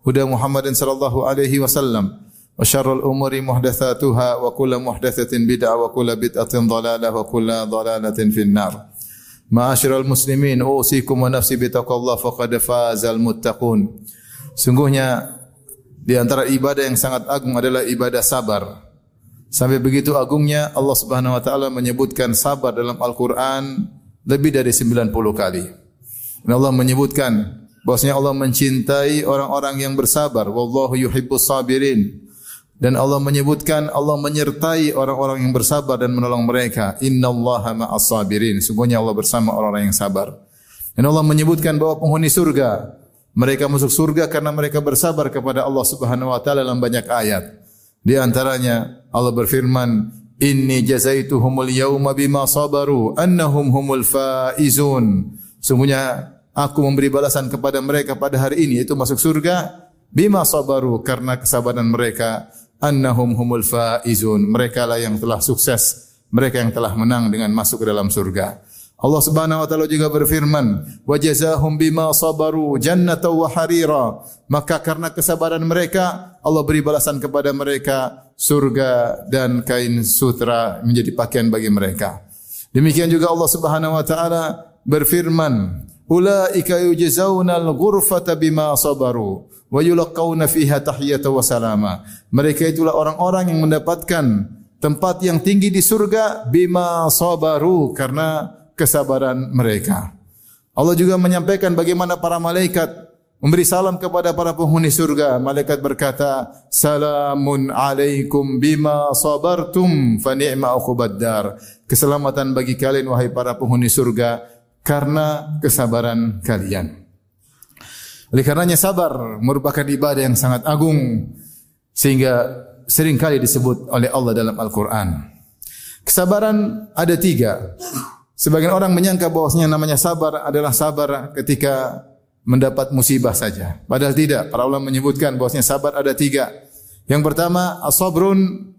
huda Muhammadin sallallahu alaihi wasallam wa syarrul umuri muhdatsatuha wa kullu muhdatsatin bid'ah wa kullu bid'atin dhalalah wa kullu dhalalatin finnar. Ma'asyiral muslimin, usikum wa nafsi bi taqwallah. Sungguhnya di antara ibadah yang sangat agung adalah ibadah sabar. Sampai begitu agungnya Allah Subhanahu wa taala menyebutkan sabar dalam Al-Qur'an lebih dari 90 kali. Dan Allah menyebutkan bahwasanya Allah mencintai orang-orang yang bersabar. Wallahu yuhibbus sabirin. Dan Allah menyebutkan Allah menyertai orang-orang yang bersabar dan menolong mereka. Innallaha ma'as sabirin. Sungguhnya Allah bersama orang-orang yang sabar. Dan Allah menyebutkan bahwa penghuni surga mereka masuk surga karena mereka bersabar kepada Allah Subhanahu wa taala dalam banyak ayat. Di antaranya Allah berfirman, "Inni jazaituhumul yauma bima sabaru annahum humul faizun." Sungguhnya aku memberi balasan kepada mereka pada hari ini itu masuk surga bima sabaru karena kesabaran mereka annahum humul faizun. Mereka lah yang telah sukses, mereka yang telah menang dengan masuk ke dalam surga. Allah Subhanahu wa taala juga berfirman, "Wa jazaahum bima sabaru jannatan wa harira." Maka karena kesabaran mereka, Allah beri balasan kepada mereka surga dan kain sutra menjadi pakaian bagi mereka. Demikian juga Allah Subhanahu wa taala berfirman, "Ulaika yujzaunal ghurfata bima sabaru wa yulqauna fiha tahiyatan wa salama." Mereka itulah orang-orang yang mendapatkan tempat yang tinggi di surga bima sabaru karena kesabaran mereka. Allah juga menyampaikan bagaimana para malaikat memberi salam kepada para penghuni surga. Malaikat berkata, "Salamun alaikum bima sabartum fa ni'ma uqbaddar." Keselamatan bagi kalian wahai para penghuni surga karena kesabaran kalian. Oleh karenanya sabar merupakan ibadah yang sangat agung sehingga sering kali disebut oleh Allah dalam Al-Qur'an. Kesabaran ada tiga. Sebagian orang menyangka bahwasanya namanya sabar adalah sabar ketika mendapat musibah saja. Padahal tidak. Para ulama menyebutkan bahwasanya sabar ada tiga. Yang pertama, asabrun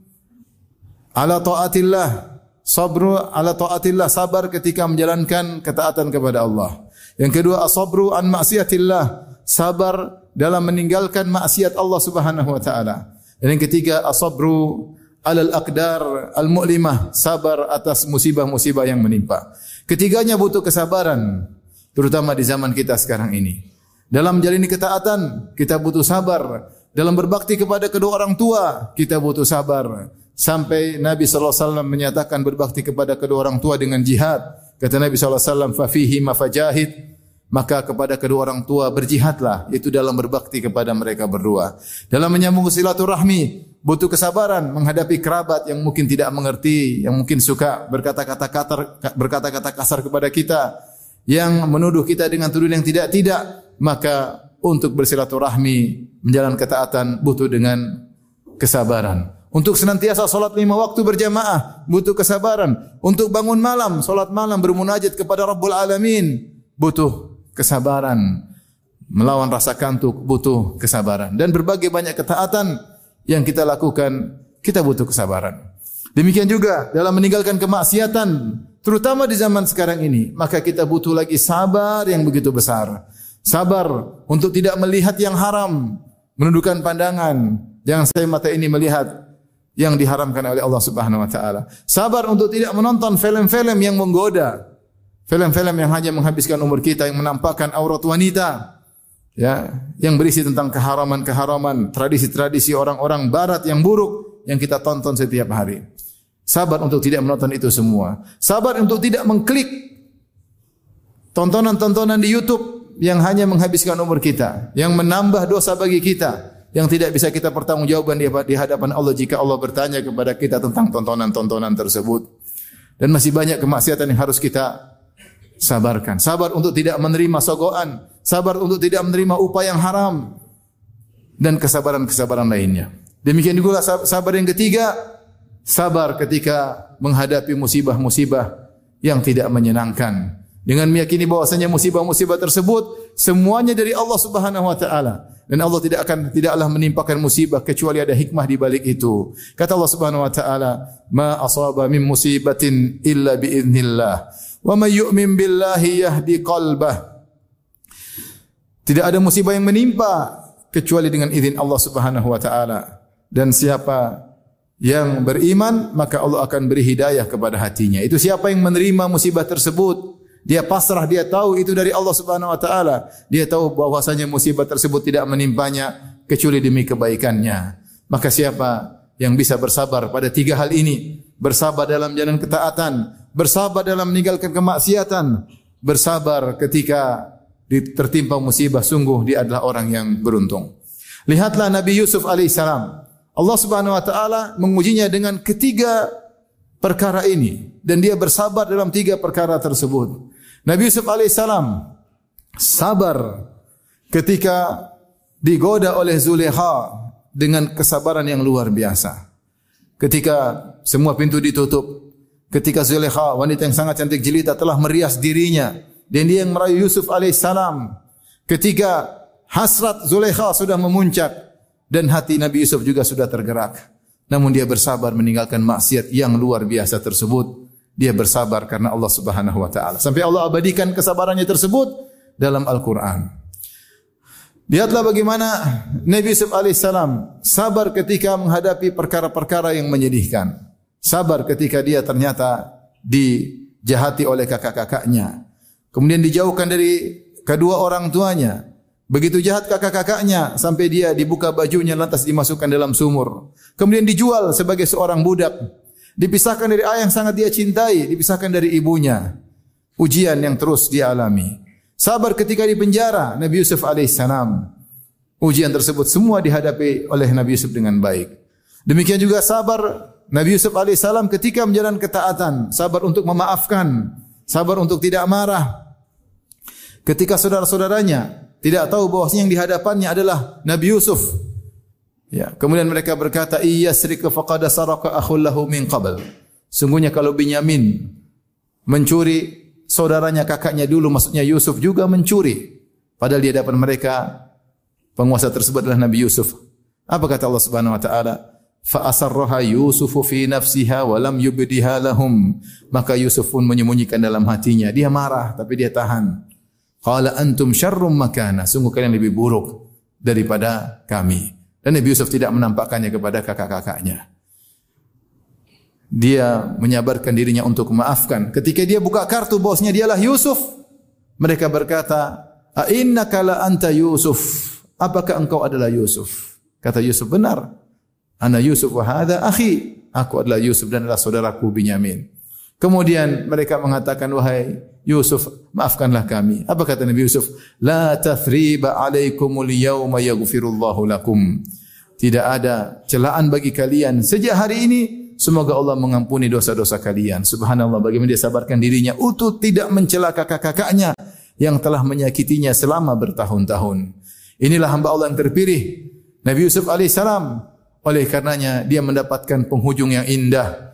ala taatillah. Sabru ala taatillah, sabar ketika menjalankan ketaatan kepada Allah. Yang kedua, asabru an maksiatillah. Sabar dalam meninggalkan maksiat Allah Subhanahu wa taala. Dan yang ketiga, asabru alal aqdar al mu'limah, sabar atas musibah-musibah yang menimpa. Ketiganya butuh kesabaran, terutama di zaman kita sekarang ini. Dalam menjalani ketaatan, kita butuh sabar. Dalam berbakti kepada kedua orang tua, kita butuh sabar. Sampai Nabi SAW menyatakan berbakti kepada kedua orang tua dengan jihad. Kata Nabi SAW, fafihi mafajahid. Maka kepada kedua orang tua berjihadlah. Itu dalam berbakti kepada mereka berdua. Dalam menyambung silaturahmi, butuh kesabaran menghadapi kerabat yang mungkin tidak mengerti, yang mungkin suka berkata-kata kasar, berkata-kata kasar kepada kita, yang menuduh kita dengan tuduhan yang tidak-tidak, maka untuk bersilaturahmi, menjalankan ketaatan butuh dengan kesabaran. Untuk senantiasa salat lima waktu berjamaah, butuh kesabaran. Untuk bangun malam, salat malam bermunajat kepada Rabbul Alamin, butuh kesabaran. Melawan rasa kantuk butuh kesabaran. Dan berbagai banyak ketaatan yang kita lakukan, kita butuh kesabaran. Demikian juga dalam meninggalkan kemaksiatan, terutama di zaman sekarang ini, maka kita butuh lagi sabar yang begitu besar. Sabar untuk tidak melihat yang haram, menundukkan pandangan. Jangan saya mata ini melihat yang diharamkan oleh Allah Subhanahu wa taala. Sabar untuk tidak menonton film-film yang menggoda. Film-film yang hanya menghabiskan umur kita yang menampakkan aurat wanita ya, yang berisi tentang keharaman-keharaman, tradisi-tradisi orang-orang barat yang buruk yang kita tonton setiap hari. Sabar untuk tidak menonton itu semua. Sabar untuk tidak mengklik tontonan-tontonan di YouTube yang hanya menghabiskan umur kita, yang menambah dosa bagi kita, yang tidak bisa kita pertanggungjawabkan di hadapan Allah jika Allah bertanya kepada kita tentang tontonan-tontonan tersebut. Dan masih banyak kemaksiatan yang harus kita sabarkan. Sabar untuk tidak menerima sogoan. Sabar untuk tidak menerima upah yang haram. dan kesabaran-kesabaran lainnya. Demikian juga sabar yang ketiga, sabar ketika menghadapi musibah-musibah yang tidak menyenangkan. Dengan meyakini bahwasanya musibah-musibah tersebut semuanya dari Allah Subhanahu wa taala dan Allah tidak akan tidaklah menimpakan musibah kecuali ada hikmah di balik itu. Kata Allah Subhanahu wa taala, "Ma asaba min musibatin illa bi idznillah, wa may yu'min billahi yahdi qalbah." Tidak ada musibah yang menimpa kecuali dengan izin Allah Subhanahu wa taala. Dan siapa yang beriman maka Allah akan beri hidayah kepada hatinya. Itu siapa yang menerima musibah tersebut, dia pasrah, dia tahu itu dari Allah Subhanahu wa taala. Dia tahu bahwasanya musibah tersebut tidak menimpanya kecuali demi kebaikannya. Maka siapa yang bisa bersabar pada tiga hal ini? Bersabar dalam jalan ketaatan, bersabar dalam meninggalkan kemaksiatan, bersabar ketika tertimpa musibah, sungguh dia adalah orang yang beruntung. Lihatlah Nabi Yusuf alaihissalam. Allah Subhanahu wa taala mengujinya dengan ketiga perkara ini dan dia bersabar dalam tiga perkara tersebut. Nabi Yusuf alaihissalam sabar ketika digoda oleh Zulekha dengan kesabaran yang luar biasa. Ketika semua pintu ditutup, ketika Zulekha wanita yang sangat cantik jelita telah merias dirinya dan dia yang merayu Yusuf alaihissalam. Ketika hasrat Zulekha sudah memuncak, dan hati Nabi Yusuf juga sudah tergerak. Namun dia bersabar meninggalkan maksiat yang luar biasa tersebut. Dia bersabar karena Allah Subhanahu wa taala. Sampai Allah abadikan kesabarannya tersebut dalam Al-Qur'an. Lihatlah bagaimana Nabi Yusuf alaihissalam sabar ketika menghadapi perkara-perkara yang menyedihkan. Sabar ketika dia ternyata dijahati oleh kakak-kakaknya. Kemudian dijauhkan dari kedua orang tuanya. Begitu jahat kakak-kakaknya sampai dia dibuka bajunya lantas dimasukkan dalam sumur. Kemudian dijual sebagai seorang budak. Dipisahkan dari ayah yang sangat dia cintai, dipisahkan dari ibunya. Ujian yang terus dia alami. Sabar ketika di penjara Nabi Yusuf alaihissalam. Ujian tersebut semua dihadapi oleh Nabi Yusuf dengan baik. Demikian juga sabar Nabi Yusuf alaihissalam ketika menjalankan ketaatan, sabar untuk memaafkan, sabar untuk tidak marah. Ketika saudara-saudaranya tidak tahu bahwasanya yang di hadapannya adalah Nabi Yusuf. Ya, kemudian mereka berkata, "Iya srika faqad saraka akhul lahu min qabl." Sungguhnya kalau Binyamin mencuri saudaranya kakaknya dulu maksudnya Yusuf juga mencuri. Padahal di hadapan mereka penguasa tersebut adalah Nabi Yusuf. Apa kata Allah Subhanahu wa taala? Fa asarraha Yusufu fi nafsiha wa lam yubdiha lahum. Maka Yusuf pun menyembunyikan dalam hatinya. Dia marah tapi dia tahan. Qala antum syarrum makana. Sungguh kalian lebih buruk daripada kami. Dan Nabi Yusuf tidak menampakkannya kepada kakak-kakaknya. Dia menyabarkan dirinya untuk memaafkan. Ketika dia buka kartu bosnya dialah Yusuf. Mereka berkata, "A innaka la anta Yusuf?" Apakah engkau adalah Yusuf? Kata Yusuf, "Benar. Ana Yusuf wa hadha akhi." Aku adalah Yusuf dan adalah saudaraku Binyamin. Kemudian mereka mengatakan, "Wahai Yusuf, maafkanlah kami. Apa kata Nabi Yusuf? La tathriba alaikumul yawma yaghfirullahu lakum. Tidak ada celaan bagi kalian sejak hari ini. Semoga Allah mengampuni dosa-dosa kalian. Subhanallah bagaimana dia sabarkan dirinya untuk tidak mencela kakak-kakaknya yang telah menyakitinya selama bertahun-tahun. Inilah hamba Allah yang terpilih. Nabi Yusuf alaihissalam. Oleh karenanya dia mendapatkan penghujung yang indah.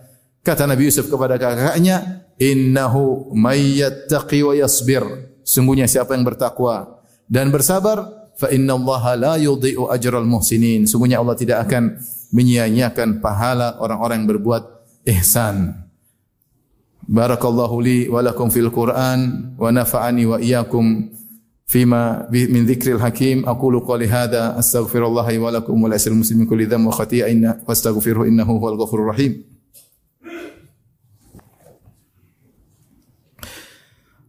Kata Nabi Yusuf kepada kakaknya, innahu mayyattaqi wa yasbir. Sungguhnya siapa yang bertakwa dan bersabar, fa inna Allah la yudhi'u ajral muhsinin. Sungguhnya Allah tidak akan menyia-nyiakan pahala orang-orang yang berbuat ihsan. Barakallahu li wa lakum fil Qur'an wa nafa'ani wa iyyakum فيما من ذكر الحكيم أقول قولي هذا أستغفر الله ولكم ولأسر المسلمين كل ذنب وخطيئة واستغفره إنه هو الغفور الرحيم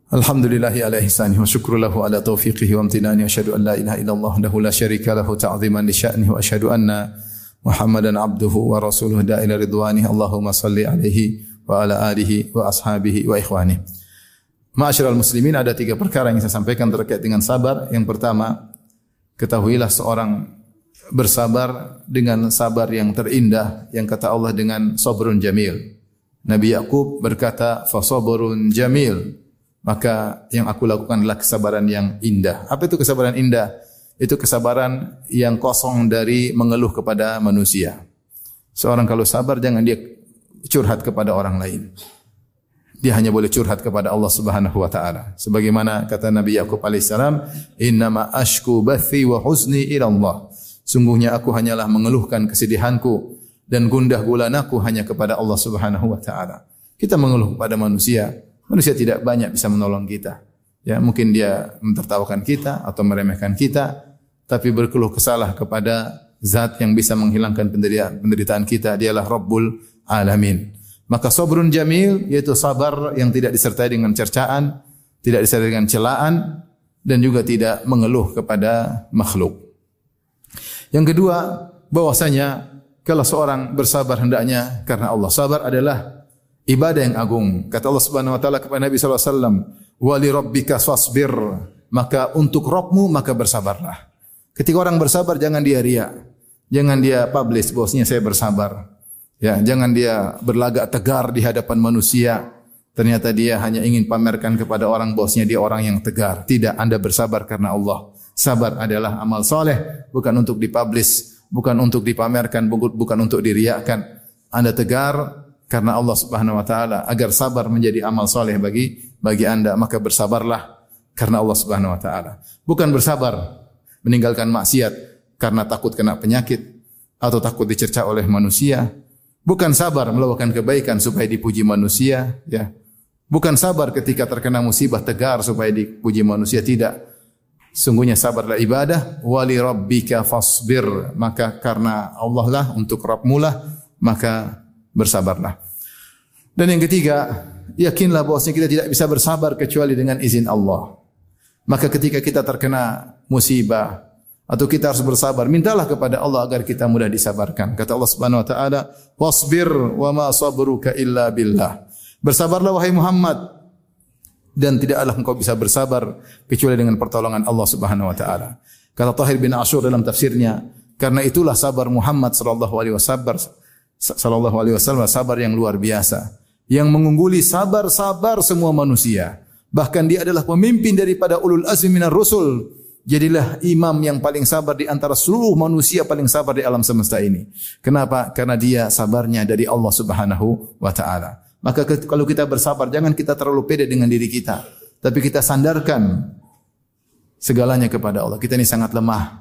Alhamdulillahi ala ihsani wa syukrulahu ala taufiqihi wa amtinani asyhadu an la ilaha illallah lahu la syarika lahu ta'ziman li sya'nihi wa asyhadu anna Muhammadan abduhu wa rasuluh da'ila ridwani Allahumma salli alaihi wa ala alihi wa ashabihi wa ikhwani. Ma'asyiral muslimin ada tiga perkara yang saya sampaikan terkait dengan sabar. Yang pertama, ketahuilah seorang bersabar dengan sabar yang terindah yang kata Allah dengan sabrun jamil. Nabi Yakub berkata, "Fa jamil." Maka yang aku lakukan adalah kesabaran yang indah. Apa itu kesabaran indah? itu kesabaran yang kosong dari mengeluh kepada manusia. Seorang kalau sabar jangan dia curhat kepada orang lain. Dia hanya boleh curhat kepada Allah Subhanahu wa taala. Sebagaimana kata Nabi Yakub alaihissalam, "Innama ashku bathi wa huzni ila Allah." Sungguhnya aku hanyalah mengeluhkan kesedihanku dan gundah gulanaku hanya kepada Allah Subhanahu wa taala. Kita mengeluh kepada manusia, manusia tidak banyak bisa menolong kita. Ya, mungkin dia mentertawakan kita atau meremehkan kita, tapi berkeluh kesalah kepada zat yang bisa menghilangkan penderitaan, kita, dialah Rabbul Alamin. Maka sabrun jamil yaitu sabar yang tidak disertai dengan cercaan, tidak disertai dengan celaan dan juga tidak mengeluh kepada makhluk. Yang kedua, bahwasanya kalau seorang bersabar hendaknya karena Allah. Sabar adalah ibadah yang agung. Kata Allah Subhanahu wa taala kepada Nabi sallallahu alaihi wasallam, "Wa rabbika fasbir." Maka untuk Rabbmu maka bersabarlah. Ketika orang bersabar jangan dia ria. Jangan dia publish bosnya saya bersabar. Ya, jangan dia berlagak tegar di hadapan manusia. Ternyata dia hanya ingin pamerkan kepada orang bosnya dia orang yang tegar. Tidak, Anda bersabar karena Allah. Sabar adalah amal soleh, bukan untuk dipublish, bukan untuk dipamerkan, bukan untuk diriakan. Anda tegar karena Allah Subhanahu wa taala agar sabar menjadi amal soleh bagi bagi Anda, maka bersabarlah karena Allah Subhanahu wa taala. Bukan bersabar meninggalkan maksiat karena takut kena penyakit atau takut dicerca oleh manusia, Bukan sabar melakukan kebaikan supaya dipuji manusia, ya. Bukan sabar ketika terkena musibah tegar supaya dipuji manusia, tidak. Sungguhnya sabarlah ibadah, wali rabbika fasbir. Maka karena Allah lah untuk Rabbmu lah, maka bersabarlah. Dan yang ketiga, yakinlah bahwasanya kita tidak bisa bersabar kecuali dengan izin Allah. Maka ketika kita terkena musibah, atau kita harus bersabar. Mintalah kepada Allah agar kita mudah disabarkan. Kata Allah Subhanahu wa taala, "Wasbir wa ma sabruka illa billah." Bersabarlah wahai Muhammad dan tidaklah engkau bisa bersabar kecuali dengan pertolongan Allah Subhanahu wa taala. Kata Tahir bin Ashur dalam tafsirnya, karena itulah sabar Muhammad sallallahu alaihi wasallam sallallahu alaihi wasallam sabar yang luar biasa yang mengungguli sabar-sabar semua manusia. Bahkan dia adalah pemimpin daripada ulul azmi minar rusul Jadilah imam yang paling sabar di antara seluruh manusia paling sabar di alam semesta ini. Kenapa? Karena dia sabarnya dari Allah Subhanahu wa taala. Maka kalau kita bersabar jangan kita terlalu pede dengan diri kita, tapi kita sandarkan segalanya kepada Allah. Kita ini sangat lemah.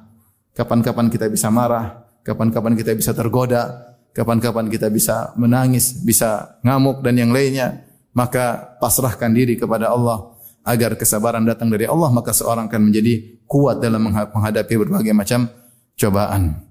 Kapan-kapan kita bisa marah, kapan-kapan kita bisa tergoda, kapan-kapan kita bisa menangis, bisa ngamuk dan yang lainnya. Maka pasrahkan diri kepada Allah agar kesabaran datang dari Allah maka seorang akan menjadi kuat dalam menghadapi berbagai macam cobaan.